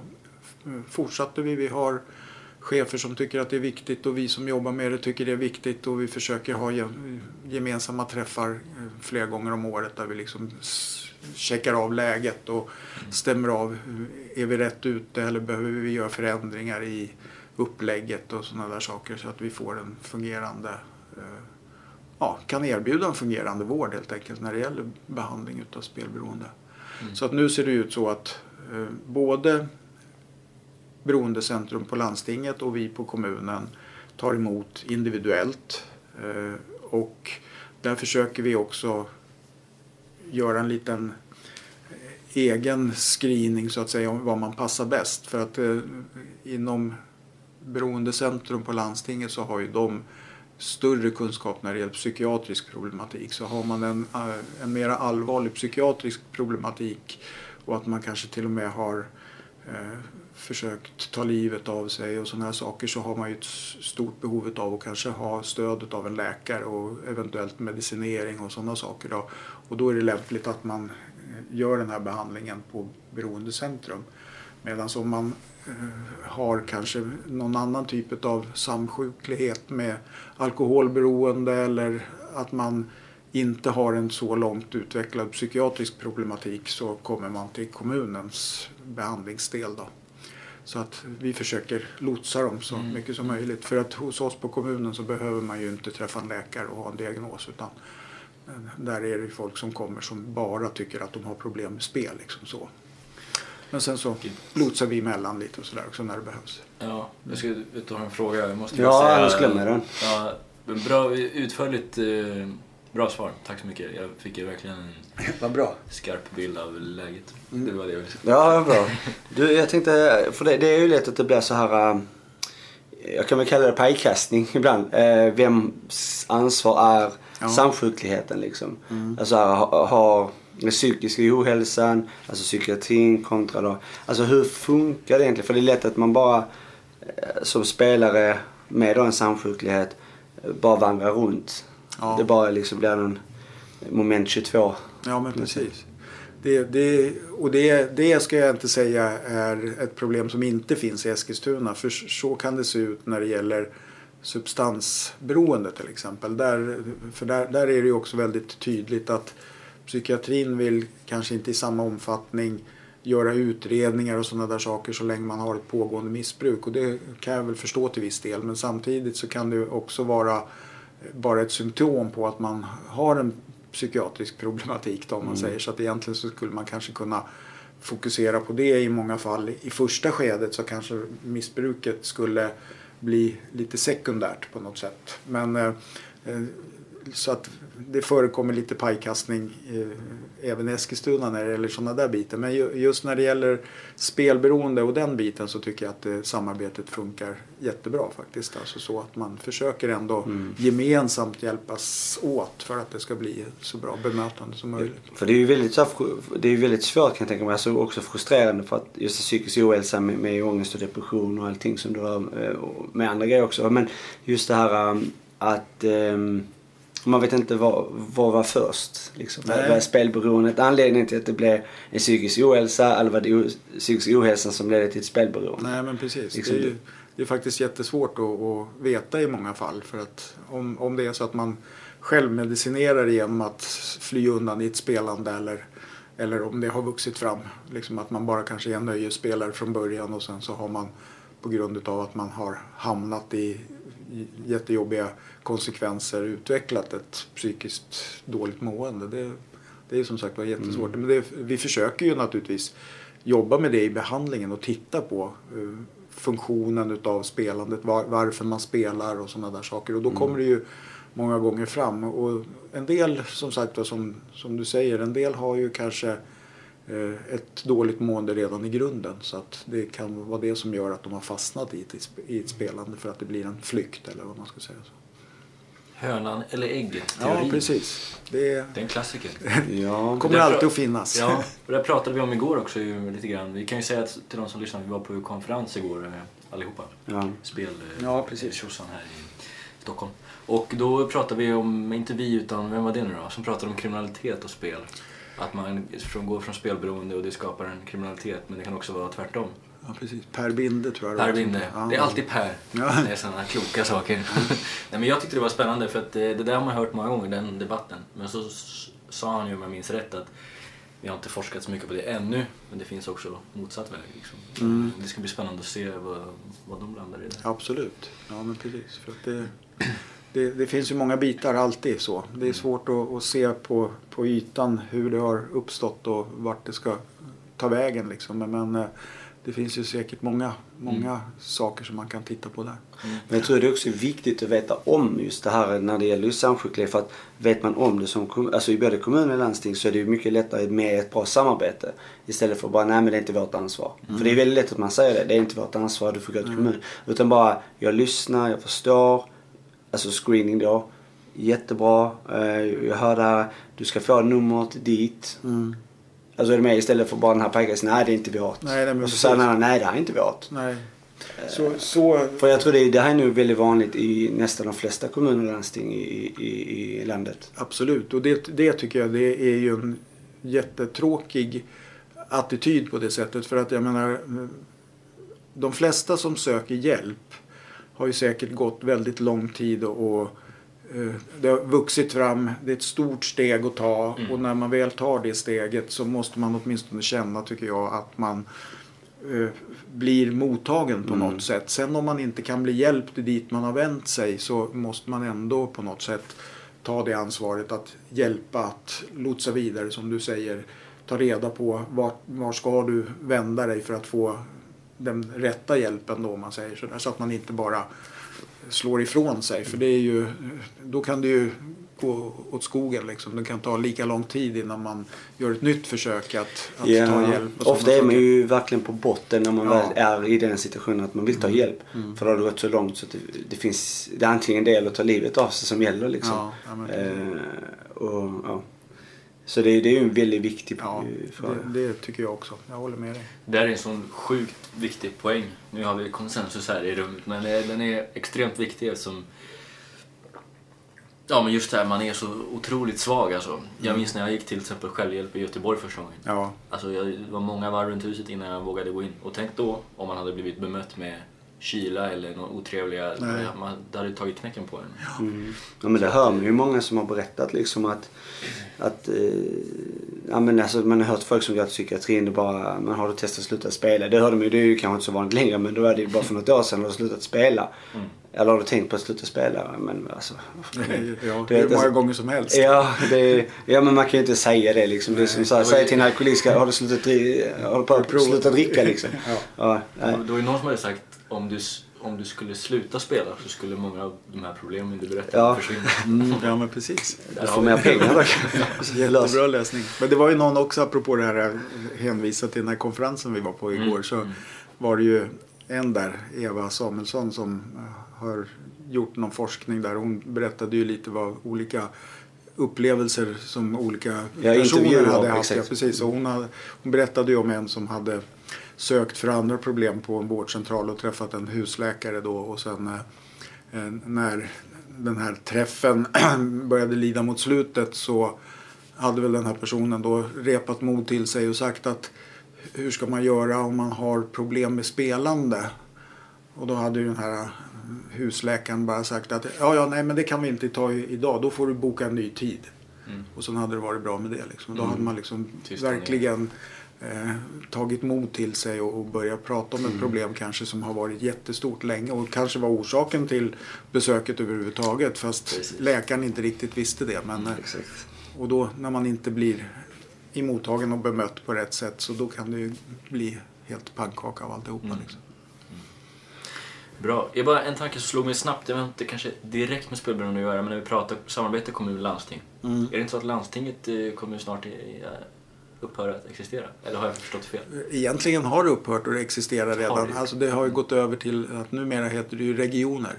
eh, fortsatte vi. Vi har chefer som tycker att det är viktigt och vi som jobbar med det tycker det är viktigt och vi försöker ha gemensamma träffar eh, flera gånger om året där vi liksom checkar av läget och stämmer av. Eh, är vi rätt ute eller behöver vi göra förändringar i upplägget och sådana där saker så att vi får en fungerande eh, ja, kan erbjuda en fungerande vård helt enkelt när det gäller behandling utav spelberoende. Mm. Så att nu ser det ut så att eh, både beroendecentrum på landstinget och vi på kommunen tar emot individuellt. Eh, och där försöker vi också göra en liten eh, egen screening så att säga om vad man passar bäst. För att eh, inom beroendecentrum på landstinget så har ju de större kunskap när det gäller psykiatrisk problematik. Så har man en, eh, en mer allvarlig psykiatrisk problematik och att man kanske till och med har eh, försökt ta livet av sig och sådana här saker så har man ju ett stort behov av att kanske ha stödet av en läkare och eventuellt medicinering och sådana saker. Då. Och då är det lämpligt att man eh, gör den här behandlingen på beroendecentrum. Medan om man har kanske någon annan typ av samsjuklighet med alkoholberoende eller att man inte har en så långt utvecklad psykiatrisk problematik så kommer man till kommunens behandlingsdel. Då. Så att vi försöker lotsa dem så mm. mycket som möjligt. För att hos oss på kommunen så behöver man ju inte träffa en läkare och ha en diagnos. Utan där är det folk som kommer som bara tycker att de har problem med spel. Liksom så. Men sen så lotsar vi emellan lite och sådär också när det behövs. Ja, jag ska ta en fråga. Jag måste ja, säga, annars glömmer den. Ja, bra, utförligt eh, Bra svar, tack så mycket. Jag fick ju verkligen en *laughs* Vad bra. skarp bild av läget. Mm. Det var det jag ville Ja, bra. Du, jag tänkte, för det, det är ju lätt att det blir så här, äh, jag kan väl kalla det pajkastning *laughs* ibland. Äh, vems ansvar är ja. samsjukligheten liksom? Mm. Alltså har den psykiska ohälsan, alltså psykiatrin kontra då. Alltså hur funkar det egentligen? För det är lätt att man bara äh, som spelare med då en samsjuklighet bara vandrar runt. Ja. Det bara liksom blir någon moment 22. Ja men precis. Det, det, och det, det ska jag inte säga är ett problem som inte finns i Eskilstuna. För så kan det se ut när det gäller substansberoende till exempel. Där, för där, där är det ju också väldigt tydligt att psykiatrin vill kanske inte i samma omfattning göra utredningar och sådana där saker så länge man har ett pågående missbruk. Och det kan jag väl förstå till viss del. Men samtidigt så kan det också vara bara ett symptom på att man har en psykiatrisk *laughs* problematik då, om man mm. säger. Så att egentligen så skulle man kanske kunna fokusera på det i många fall. I första skedet så kanske missbruket skulle bli lite sekundärt på något sätt. Men eh, eh så att det förekommer lite pajkastning eh, även i Eskilstuna när det gäller sådana där bitar. Men just när det gäller spelberoende och den biten så tycker jag att det, samarbetet funkar jättebra faktiskt. Alltså så att man försöker ändå mm. gemensamt hjälpas åt för att det ska bli så bra bemötande som möjligt. För det är ju väldigt, det är väldigt svårt kan jag tänka mig, alltså också frustrerande för att just psykisk ohälsa med, med ångest och depression och allting som du har eh, med andra grejer också. Men just det här um, att um, man vet inte vad, vad var först. Liksom. Vad är spelberoendet anledningen till att det blev en psykisk ohälsa eller var det psykisk ohälsa som ledde till ett spelberoende? Nej men precis. Liksom. Det, är ju, det är faktiskt jättesvårt att, att, veta i många fall. För att om, om det är så att man självmedicinerar genom att fly undan i ett spelande eller, eller om det har vuxit fram. Liksom att man bara kanske är en nöjesspelare från början och sen så har man på grund av att man har hamnat i jättejobbiga konsekvenser utvecklat ett psykiskt dåligt mående. Det, det är som sagt var jättesvårt. Mm. Men det, vi försöker ju naturligtvis jobba med det i behandlingen och titta på uh, funktionen utav spelandet, var, varför man spelar och sådana där saker. Och då mm. kommer det ju många gånger fram. Och en del, som sagt som, som du säger, en del har ju kanske ett dåligt mående redan i grunden. Så att det kan vara det som gör att de har fastnat i ett, i ett spelande för att det blir en flykt eller vad man ska säga. Så. Hönan eller ägget Ja, precis. Det är, det är en klassiker. *laughs* ja. kommer alltid att finnas. Ja, *laughs* och det pratade vi om igår också lite grann. Vi kan ju säga att, till de som lyssnar, vi var på konferens igår eh, allihopa. Ja. Spel, eh, ja, precis. här i Stockholm. Och då pratade vi om, inte vi utan, vem var det nu då? Som pratade om kriminalitet och spel. Att man går från spelberoende och det skapar en kriminalitet men det kan också vara tvärtom. Ja, precis. Per Binde tror jag Per Binde. Ja. Det är alltid Per. Ja. Det är sådana kloka saker. *laughs* Nej, men jag tyckte det var spännande för att det, det där har man hört många gånger, den debatten. Men så sa han ju om jag minns rätt att vi har inte forskat så mycket på det ännu, men det finns också motsatt väg. Liksom. Mm. Det ska bli spännande att se vad, vad de landar i. Där. Absolut, ja men precis. För att det, det, det, finns ju många bitar alltid så. Det är mm. svårt att, att, se på, på ytan hur det har uppstått och vart det ska ta vägen. Liksom. Men, eh, det finns ju säkert många, många mm. saker som man kan titta på där. Mm. Men jag tror det är också viktigt att veta om just det här när det gäller samsjuklighet. För att vet man om det som alltså i både kommun och landsting så är det ju mycket lättare med ett bra samarbete. Istället för att bara, nej men det är inte vårt ansvar. Mm. För det är väldigt lätt att man säger det, det är inte vårt ansvar, du får gå till mm. kommun. Utan bara, jag lyssnar, jag förstår alltså screening då. Jättebra. Eh, jag hörde du ska få numret dit. Mm. Alltså är du med istället för bara den här pajkasen, nej det är inte vårt. Nej, och så säger den andra, nej det här är inte vårt. Nej. Eh, så, så... För jag tror det, det här är nog väldigt vanligt i nästan de flesta kommuner och landsting i, i, i landet. Absolut, och det, det tycker jag det är ju en jättetråkig attityd på det sättet. För att jag menar, de flesta som söker hjälp har ju säkert gått väldigt lång tid och, och eh, det har vuxit fram. Det är ett stort steg att ta mm. och när man väl tar det steget så måste man åtminstone känna, tycker jag, att man eh, blir mottagen på mm. något sätt. Sen om man inte kan bli hjälpt dit man har vänt sig så måste man ändå på något sätt ta det ansvaret att hjälpa, att lotsa vidare som du säger. Ta reda på var, var ska du vända dig för att få den rätta hjälpen då om man säger sådär. Så att man inte bara slår ifrån sig. För det är ju, då kan det ju gå åt skogen. Liksom. Det kan ta lika lång tid innan man gör ett nytt försök att, att ja, ta hjälp. Ofta är man ju verkligen på botten när man ja. är i den situationen att man vill ta mm. hjälp. Mm. För då har det gått så långt så att det, det, finns, det är antingen det eller att ta livet av sig som gäller. Liksom. Ja, eh, och, ja. Så det, det är ju en väldigt viktig ja, fråga. Det, det, tycker jag också. Jag håller med dig. Det här är en sån sjukt viktig poäng. Nu har vi konsensus här i rummet men den är extremt viktig eftersom Ja men just det här, man är så otroligt svag alltså. Jag Mm. minns när jag gick till exempel självhjälp i Göteborg första gången. Ja, Alltså jag, det var många varv runt huset innan jag vågade gå in. Och tänk då om man hade blivit bemött med kyla eller några otrevliga... Nej. Ja, man, det hade tagit knäcken på en. Mm. Ja men det hör man ju många som har berättat liksom att, att eh, ja, men alltså, man har hört folk som går till psykiatrin och bara, man har du testat att sluta spela? Det hörde man ju, det är ju kanske inte så vanligt längre men då var det ju bara för något år sedan har du slutat spela. Mm. Eller har du tänkt på att sluta spela? Men alltså, *laughs* ja Du hur vet, många alltså- gånger som helst. Ja, det, ja men man kan ju inte säga det liksom. Det är som så här, det var säg ju- till en alkoholist, har du slutat, har du på att sluta dricka liksom? *laughs* Ja. Ja. Det var ju någon som hade sagt om du, om du skulle sluta spela så skulle många av de här problemen du berättade Ja. försvinna. Mm, ja men precis. Du får mer pengar då. *laughs* Jättebra läsning. Men det var ju någon också apropå det här jag hänvisade till den här konferensen vi var på igår. Mm, Så mm. var det ju en där, Eva Samuelsson, som eh, har gjort någon forskning där. Hon berättade ju lite vad olika upplevelser som olika Ja, personer hade haft. Ja, precis. Och hon, hade, hon berättade ju om en som hade sökt för andra problem på en vårdcentral och träffat en husläkare då och sen eh, eh, när den här träffen *clears throat* började lida mot slutet så hade väl den här personen då repat mod till sig och sagt att hur ska man göra om man har problem med spelande? Och då hade ju den här husläkaren bara sagt att ja, ja, nej, men det kan vi inte ta idag. Då får du boka en ny tid. Mm. Och sen hade det varit bra med det. Liksom. Då Mm. hade man liksom Tysta ner. verkligen eh, tagit mod till sig och, och börjat prata om Mm. ett problem kanske som har varit jättestort länge och kanske var orsaken till besöket överhuvudtaget fast Precis. läkaren inte riktigt visste det. Men, Exakt. och då när man inte blir emottagen och bemött på rätt sätt så då kan det ju bli helt pannkaka av alltihopa. Mm. Liksom. Bra. Jag bara, en tanke som slog mig snabbt, det var inte kanske direkt med spelberoende att göra, men när vi pratar samarbete kommun och landsting. Mm. Är det inte så att landstinget eh, kommer snart upphöra att existera? Eller har jag förstått fel? Egentligen har det upphört och existerar Har redan. det? Alltså det har ju gått över till att numera heter det ju regioner.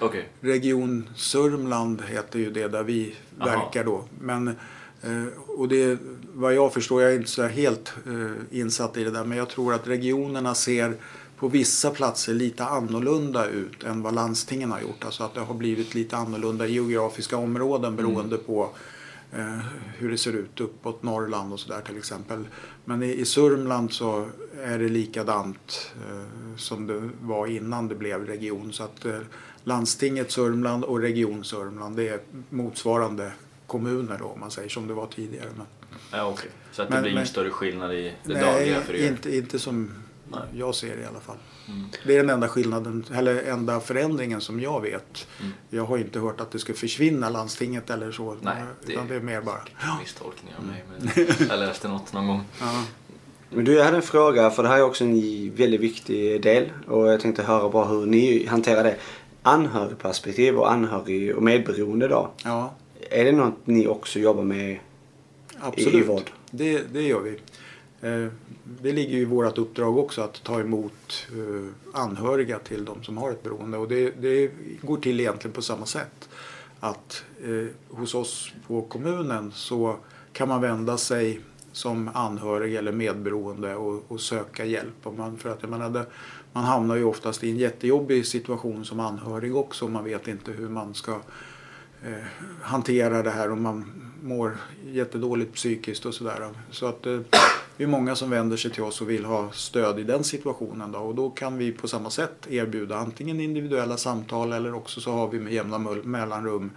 Okej. Region Sörmland heter ju det där vi Aha. verkar då. Men, eh, och det, vad jag förstår, jag är inte så helt eh, insatt i det där, men jag tror att regionerna ser på vissa platser lite annorlunda ut än vad landstingen har gjort. Alltså att det har blivit lite annorlunda geografiska områden beroende på eh, hur det ser ut uppåt Norrland och sådär till exempel. Men i, i Sörmland så är det likadant eh, som det var innan det blev region. Så att eh, landstinget Sörmland och region Sörmland det är motsvarande kommuner då om man säger som det var tidigare. Men, Ja, okej. Så att det Men- blir ingen större skillnad i det dagliga nej, för er? inte, inte som Nej. jag ser det i alla fall. Mm. Det är den enda skillnaden, eller enda förändringen som jag vet. Mm. Jag har inte hört att det ska försvinna landstinget eller så. Nej, det- utan det är mer bara. Misstolkning av mig, men jag läste något någon gång. Ja. Men du, jag hade en fråga, för det här är också en väldigt viktig del. Och jag tänkte höra bara hur ni hanterar det. Anhörigperspektiv och anhörig och medberoende då. ja, Är det något ni också jobbar med absolut. i vård? Det, det gör vi. Eh, det ligger ju i vårt uppdrag också att ta emot eh, anhöriga till de som har ett beroende. Och det, det går till egentligen på samma sätt. Att eh, hos oss på kommunen så kan man vända sig som anhörig eller medberoende och, och söka hjälp. Om man, för att jag menar, det, man hamnar ju oftast i en jättejobbig situation som anhörig också. Man vet inte hur man ska eh, hantera det här om man mår jättedåligt psykiskt och sådär. Så att eh, det är många som vänder sig till oss och vill ha stöd i den situationen då. Och då kan vi på samma sätt erbjuda antingen individuella samtal eller också så har vi med jämna mellanrum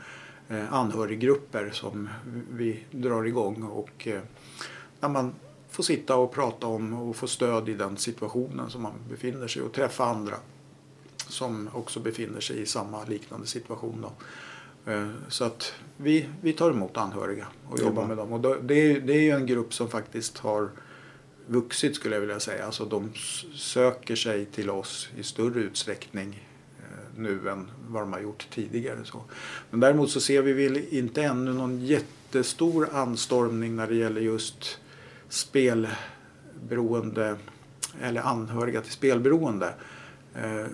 eh, anhöriggrupper som vi drar igång och eh, där man får sitta och prata om och få stöd i den situationen som man befinner sig och träffa andra som också befinner sig i samma liknande situation. Då. Eh, Så att vi, vi tar emot anhöriga och jobbar med dem. Och då, det, är, det är ju en grupp som faktiskt har vuxit skulle jag vilja säga. Alltså de söker sig till oss i större utsträckning eh, nu än vad de har gjort tidigare. Så. Men däremot så ser vi väl inte ännu någon jättestor anstormning när det gäller just spelberoende eller anhöriga till spelberoende. Eh,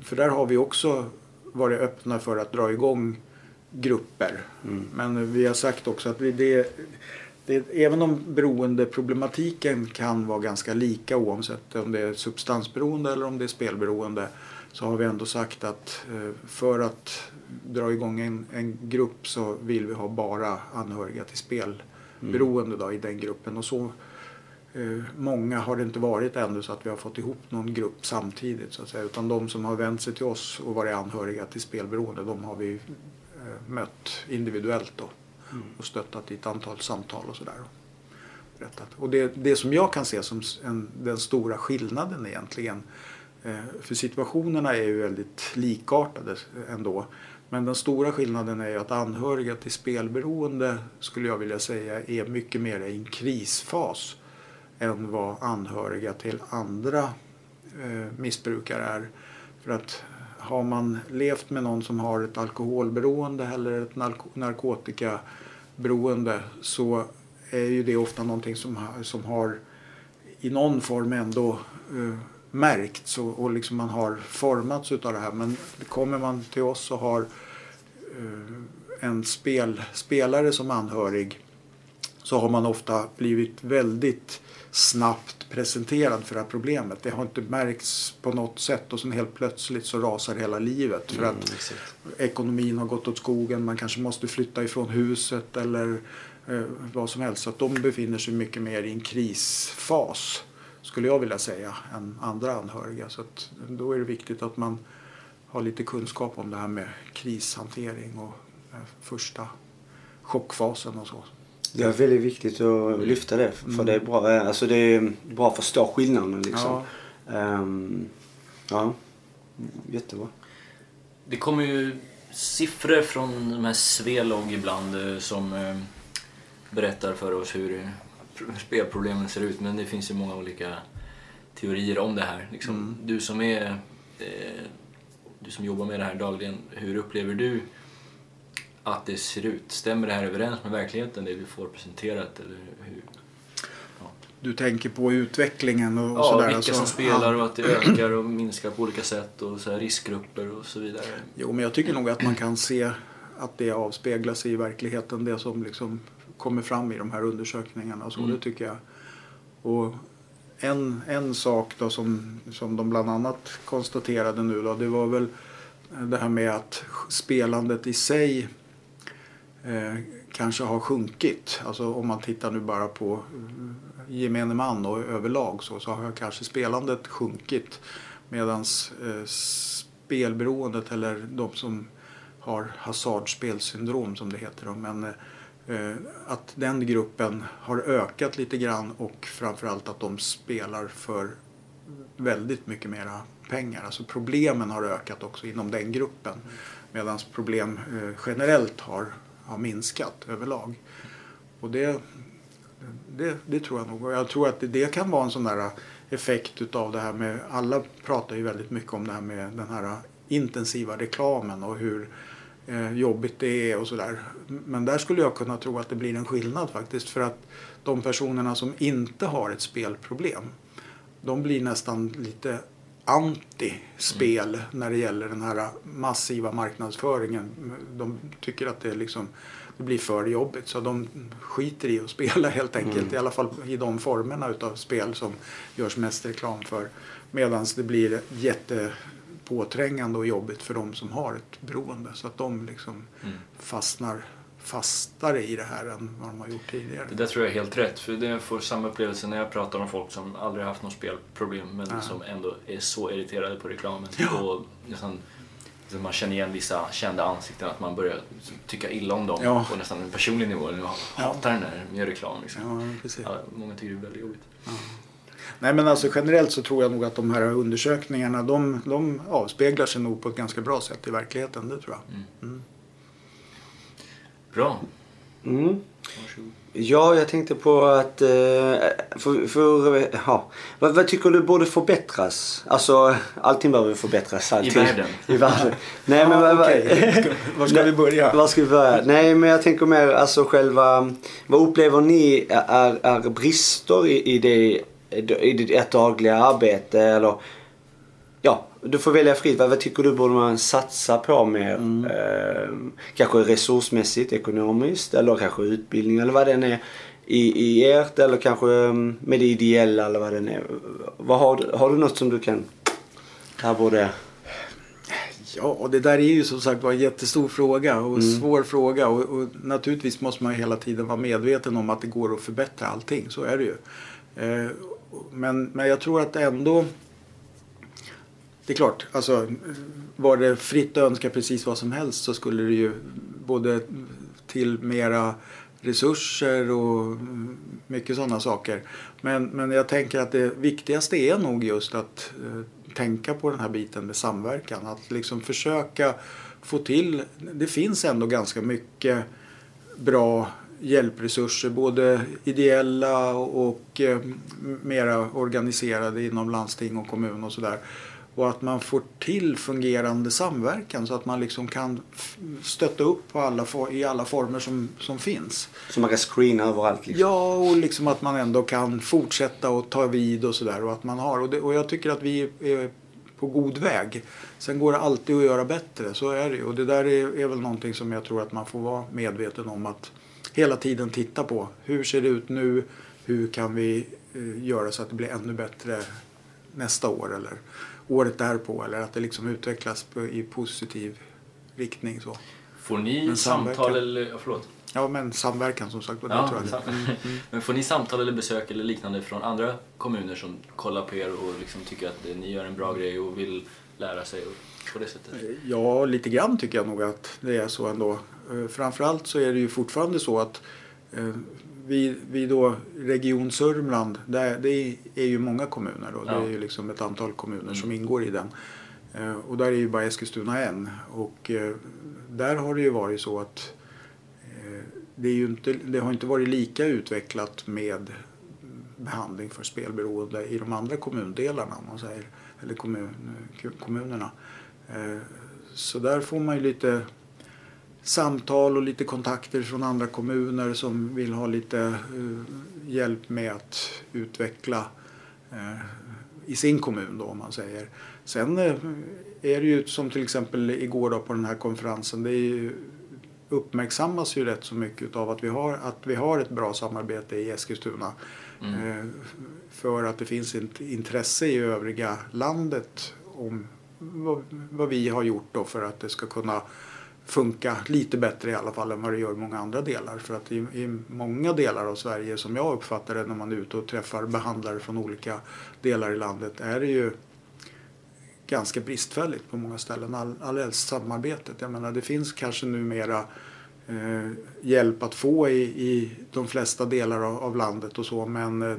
För där har vi också varit öppna för att dra igång grupper. Mm. Men vi har sagt också att vi, det, det, även om beroendeproblematiken kan vara ganska lika oavsett om det är substansberoende eller om det är spelberoende så har vi ändå sagt att eh, för att dra igång en, en grupp så vill vi ha bara anhöriga till spelberoende då, i den gruppen. Och så eh, många har det inte varit ännu så att vi har fått ihop någon grupp samtidigt. Så att säga. Utan de som har vänt sig till oss och varit anhöriga till spelberoende de har vi eh, mött individuellt då och stöttat i ett antal samtal och sådär. Berättat. Och det, det som jag kan se som en, den stora skillnaden egentligen eh, för situationerna är ju väldigt likartade ändå. Men den stora skillnaden är ju att anhöriga till spelberoende skulle jag vilja säga är mycket mer i en krisfas än vad anhöriga till andra eh, missbrukare är. För att har man levt med någon som har ett alkoholberoende eller ett narkotikaberoende så är ju det ofta någonting som, som har i någon form ändå uh, märkts och, och liksom man har formats utav det här. Men kommer man till oss och har uh, en spel, spelare som anhörig så har man ofta blivit väldigt snabbt presenterad för det här problemet. Det har inte märkts på något sätt och sen helt plötsligt så rasar hela livet. För Mm, att exakt. ekonomin har gått åt skogen, man kanske måste flytta ifrån huset eller eh, vad som helst. Så att de befinner sig mycket mer i en krisfas skulle jag vilja säga än andra anhöriga. Så att då är det viktigt att man har lite kunskap om det här med krishantering och eh, första chockfasen och så. Det är väldigt viktigt att lyfta det. För Mm. det är bra, alltså det är bra att förstå skillnaden liksom. Ja. Ehm, ja. Jättebra. Det kommer ju siffror från de här Swelog ibland eh, som eh, berättar för oss hur eh, pr- spelproblemen ser ut. Men det finns ju många olika teorier om det här. Liksom, Mm. Du som är eh, du som jobbar med det här dagligen, hur upplever du att det ser ut? Stämmer det här överens med verkligheten, det vi får presenterat? Eller hur? Du tänker på utvecklingen och, Ja, sådär. vilka alltså. som spelar Ja. och att det ökar och minskar på olika sätt och så här riskgrupper och så vidare. Jo, men jag tycker nog att man kan se att det avspeglas i verkligheten. Det som liksom kommer fram i de här undersökningarna. Och så, Mm. Det tycker jag. Och en, en sak då som, som de bland annat konstaterade nu då, det var väl det här med att spelandet i sig eh, kanske har sjunkit. Alltså om man tittar nu bara på eh, gemene man och överlag så, så har kanske spelandet sjunkit. Medan eh, spelberoendet eller de som har hasardspelsyndrom som det heter. Men eh, att den gruppen har ökat lite grann och framförallt att de spelar för väldigt mycket mera pengar. Alltså problemen har ökat också inom den gruppen. Medan problem eh, generellt har, har minskat överlag. Och det, det, det tror jag nog. Och jag tror att det, det kan vara en sån där effekt utav det här med, alla pratar ju väldigt mycket om det här med den här intensiva reklamen och hur eh, jobbigt det är och sådär. Men där skulle jag kunna tro att det blir en skillnad faktiskt. För att de personerna som inte har ett spelproblem, de blir nästan lite anti-spel när det gäller den här massiva marknadsföringen. De tycker att det, liksom, det blir för jobbigt så de skiter i att spela helt enkelt. I alla fall i de formerna utav spel som görs mest reklam för. Medan det blir jättepåträngande och jobbigt för de som har ett beroende. Så att de liksom fastnar fastare i det här än vad de har gjort tidigare. Det där tror jag är helt rätt, för det får samma upplevelse när jag pratar om folk som aldrig haft något spelproblem men Ja. som ändå är så irriterade på reklamen. Och nästan, så man känner igen vissa kända ansikten, att man börjar tycka illa om dem Ja. på nästan en personlig nivå. Jag hatar den där med reklam. Liksom. Ja. Ja, många tycker det är väldigt jobbigt. Nej men alltså generellt så tror jag nog att de här undersökningarna de, de avspeglar sig nog på ett ganska bra sätt i verkligheten. Det tror jag. Bra, Mm. varsågod. Ja, jag tänkte på att... Eh, för, för, ja. vad, vad tycker du borde förbättras? Alltså, allting behöver förbättras. Allting. världen. *laughs* I världen. Nej, men vad, vad, okej. Var ska vi börja? *laughs* Var ska vi börja? Nej, men jag tänker mer alltså själva... Vad upplever ni är, är brister i, i, det, i det, dagliga arbete? Eller, ja, du får välja fritt. Vad, vad tycker du borde man satsa på mer? Eh, kanske resursmässigt, ekonomiskt eller kanske utbildning eller vad det än är. i, i ert eller kanske mm, med det ideella eller vad det är. Vad har, du- har du något som du kan... Här borde... Ja, och det där är ju som sagt var en jättestor fråga och svår fråga. Och, och naturligtvis måste man ju hela tiden vara medveten om att det går att förbättra allting. Så är det ju. Eh, men, men jag tror att ändå... Det är klart, alltså var det fritt att önska precis vad som helst så skulle det ju både till mera resurser och mycket sådana saker. Men, men jag tänker att det viktigaste är nog just att eh, tänka på den här biten med samverkan. Att liksom försöka få till, det finns ändå ganska mycket bra hjälpresurser, både ideella och eh, mera organiserade inom landsting och kommun och sådär. Och att man får till fungerande samverkan så att man liksom kan stötta upp på alla, i alla former som, som finns. Så man kan screena överallt liksom. Ja, och liksom att man ändå kan fortsätta och ta vid och sådär. Och att man har. Och, det, och jag tycker att vi är på god väg. Sen går det alltid att göra bättre, så är det. Och det där är, är väl någonting som jag tror att man får vara medveten om. Att hela tiden titta på. Hur ser det ut nu? Hur kan vi eh, göra så att det blir ännu bättre nästa år eller året därpå? Eller att det liksom utvecklas i positiv riktning. Så. Får ni Men samverkan. samtal eller... Ja, förlåt. Ja, men samverkan som sagt. Ja, tror jag. sam- *laughs* Men får ni samtal eller besök eller liknande från andra kommuner som kollar på er och liksom tycker att ni gör en bra grej och vill lära sig på det sättet? Ja, lite grann tycker jag nog att det är så ändå. Eh, Framförallt så är det ju fortfarande så att eh, vi, vi då, Region Sörmland, där, det är ju många kommuner och det Ja. är ju liksom ett antal kommuner som ingår i den. Eh, Och där är ju bara Eskilstuna en. Och eh, där har det ju varit så att eh, det, inte, det har inte varit lika utvecklat med behandling för spelberoende i de andra kommundelarna om man säger. Eller kommun, kommunerna. Så där får man ju lite samtal och lite kontakter från andra kommuner som vill ha lite eh, hjälp med att utveckla eh, i sin kommun då om man säger. Sen eh, är det ju som till exempel igår då på den här konferensen. Det är ju, uppmärksammas ju rätt så mycket av att vi har, att vi har ett bra samarbete i Eskilstuna. Eh, För att det finns ett intresse i övriga landet om vad, vad vi har gjort då för att det ska kunna funka lite bättre i alla fall än vad det gör i många andra delar. För att i, i många delar av Sverige som jag uppfattar det när man är ute och träffar behandlare från olika delar i landet är det ju ganska bristfälligt på många ställen. All, allhelst samarbetet. Jag menar det finns kanske numera eh, hjälp att få i, i de flesta delar av, av landet och så men eh,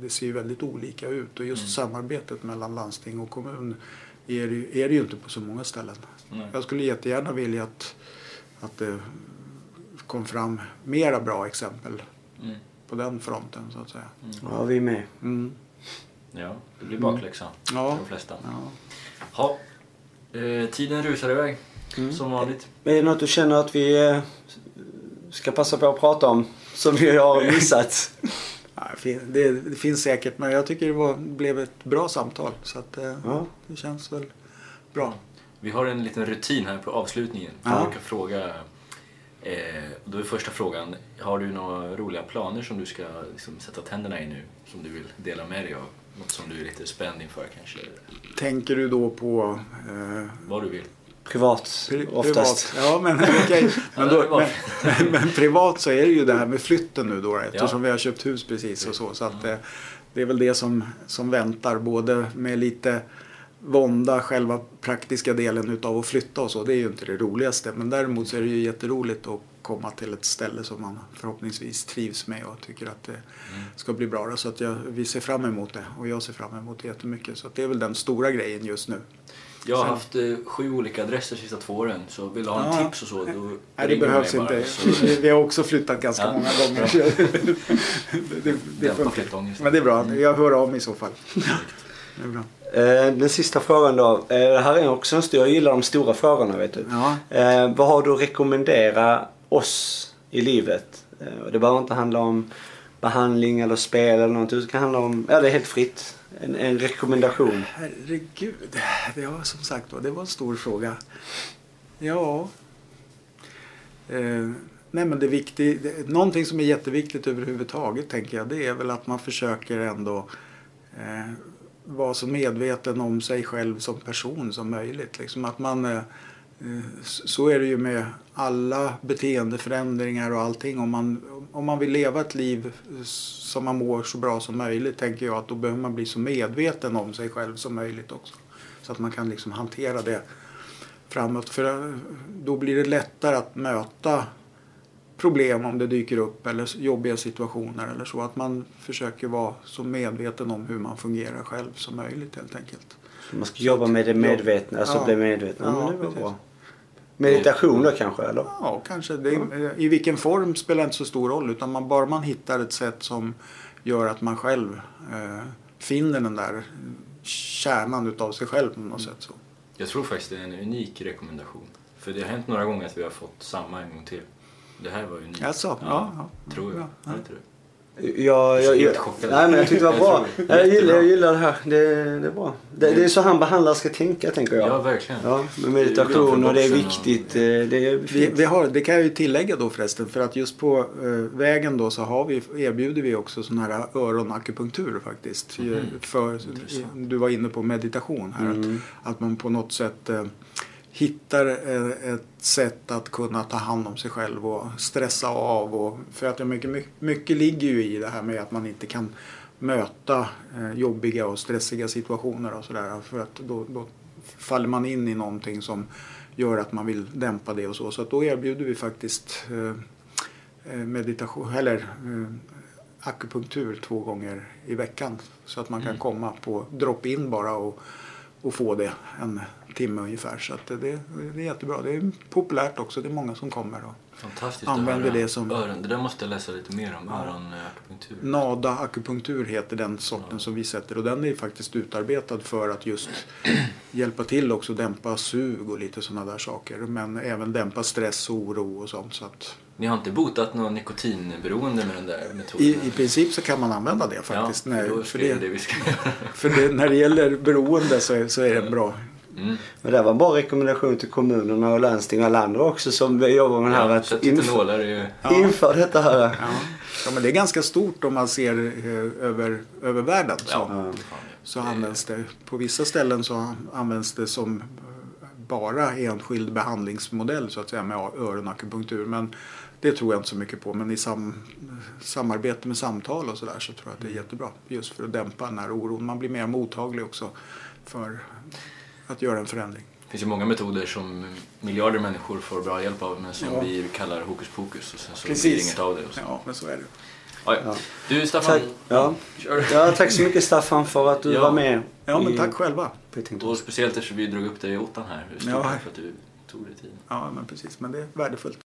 det ser ju väldigt olika ut och just samarbetet mellan landsting och kommun är det, ju- är det ju inte på så många ställen. Nej. Jag skulle jättegärna vilja att, att det kom fram mera bra exempel Mm. på den fronten så att säga. Ja, vi är med. Mm. Ja, det blir bakläxa Ja. för de flesta. Ja. Ha. Eh, tiden rusar iväg, som vanligt. Är det något du känner att vi eh, ska passa på att prata om? Som vi har missat? *laughs* Ja, det Det, finns säkert men jag tycker det var, blev ett bra samtal så att eh, Ja. det känns väl bra. Vi har en liten rutin här på avslutningen. Vi Ja. brukar fråga, eh, då är första frågan, har du några roliga planer som du ska liksom, sätta tänderna i nu? Som du vill dela med dig av? Något som du är lite spänd inför kanske? Tänker du då på eh, Vad du vill. Privat pri- oftast. privat? Ja men okej. *laughs* Men, Ja, då, men, men privat så är det ju det här med flytten nu då eftersom vi har köpt hus precis och så. Så att eh, det är väl det som, som väntar både med lite vånda själva praktiska delen utav att flytta och så. Det är ju inte det roligaste. Men däremot så är det ju jätteroligt att komma till ett ställe som man förhoppningsvis trivs med och tycker att det ska bli bra. Så att jag, vi ser fram emot det och jag ser fram emot det jättemycket. Så att det är väl den stora grejen just nu. Jag har Sen- haft eh, sju olika adresser de sista två åren, så vill du ha en Ja. tips och så, då Nej, det ringer du behövs mig bara, inte. så *laughs* Vi- Vi har också flyttat ganska Ja. många gånger. *laughs* det, det, det Dämpa funkar. flyttångesten. Men det är bra. Jag hör av mig i så fall. *laughs* Det är bra. Eh, Den sista frågan då. Eh, Det här är också en stor, jag gillar de stora frågorna vet du. Ja. Eh, vad har du att rekommendera oss i livet? Eh, och det behöver inte handla om behandling eller spel eller något. Det kan handla om, ja det är helt fritt. En, en rekommendation. Herregud. Det var som sagt var, det var en stor fråga. Ja. Eh, nej men det viktiga, det, någonting som är jätteviktigt överhuvudtaget tänker jag det är väl att man försöker ändå eh, vara så medveten om sig själv som person som möjligt. Liksom att man, eh så är det ju med alla beteendeförändringar och allting. Om man, om man vill leva ett liv som man mår så bra som möjligt tänker jag att då behöver man bli så medveten om sig själv som möjligt också. Så att man kan liksom hantera det framåt. För då blir det lättare att möta problem om det dyker upp eller jobbiga situationer eller så. Att man försöker vara så medveten om hur man fungerar själv som möjligt helt enkelt. Man ska jobba med det medvetna, alltså ja. bli medveten. Ja, men det var bra. Meditation då kanske? Eller? Ja, kanske. Det, ja. I vilken form spelar inte så stor roll. Utan man, bara man hittar ett sätt som gör att man själv eh, finner den där kärnan utav sig själv på något mm. sätt. Så. Jag tror faktiskt det är en unik rekommendation. För det har hänt några gånger att vi har fått samma en gång till. Det här var unikt. Alltså, ja, ja, ja, tror jag. Ja. Jag tror jag, jag, jag, nej men jag tyckte det var bra. Jag gillar, jag gillar det här. Det, det är bra. Det, det är så han behandlare ska tänka tänker jag. Ja verkligen. Ja, med meditation och det är viktigt. Och... Eh, det, är vi, vi, har, det kan jag ju tillägga då förresten. För att just på uh, vägen då så har vi, erbjuder vi också sån här öronakupunktur faktiskt. Mm. För, du var inne på meditation här. Mm. Att, att man på något sätt uh, hittar ett sätt att kunna ta hand om sig själv och stressa av. Och, för att mycket, mycket, ligger ju i det här med att man inte kan möta eh, jobbiga och stressiga situationer och sådär. För att då, då, faller man in i någonting som gör att man vill dämpa det och så. Så att då erbjuder vi faktiskt eh, eh meditation, eller akupunktur två gånger i veckan. Så att man kan mm. komma på drop-in bara och, och få det en timme ungefär. Så att det, det är jättebra. Det är populärt också. Det är många som kommer och Fantastiskt använder det som... Öron. Det där måste jag läsa lite mer om. Öronakupunktur. Nada akupunktur heter den sorten ja. som vi sätter. Och den är faktiskt utarbetad för att just *clears throat* hjälpa till också dämpa sug och lite sådana där saker. Men även dämpa stress och oro och sånt. Så att... Ni har inte botat någon nikotinberoende med den där metoden? I, I princip så kan man använda det faktiskt. Ja, för, för det, det, *laughs* för det, när det gäller beroende så är, så är det bra. Mm. Men det var en bra rekommendation till kommunerna och landsting och alla andra också som jobbar med det här. att inför, ju... inför detta här. Ja. ja. men det är ganska stort om man ser eh, över, över världen. Så, ja. så används det. På vissa ställen så används det som bara enskild behandlingsmodell så att säga med öronakupunktur. Men det tror jag inte så mycket på. Men i sam, samarbete med samtal och sådär så tror jag att det är jättebra. Just för att dämpa den här oron. Man blir mer mottaglig också för att göra en förändring. Det finns ju många metoder som miljarder människor får bra hjälp av men som ja. vi kallar hokus pokus och sen så Precis. blir det inget av det. Ja, men så är det. Ja, ja. Du Staffan, tack, ja. ja. tack så mycket Staffan för att du ja. var med. Ja, men tack själva. Och speciellt eftersom vi drog upp dig i ottan här. Stort ja. tack för att du tog dig tid. Ja, men precis. Men det är värdefullt.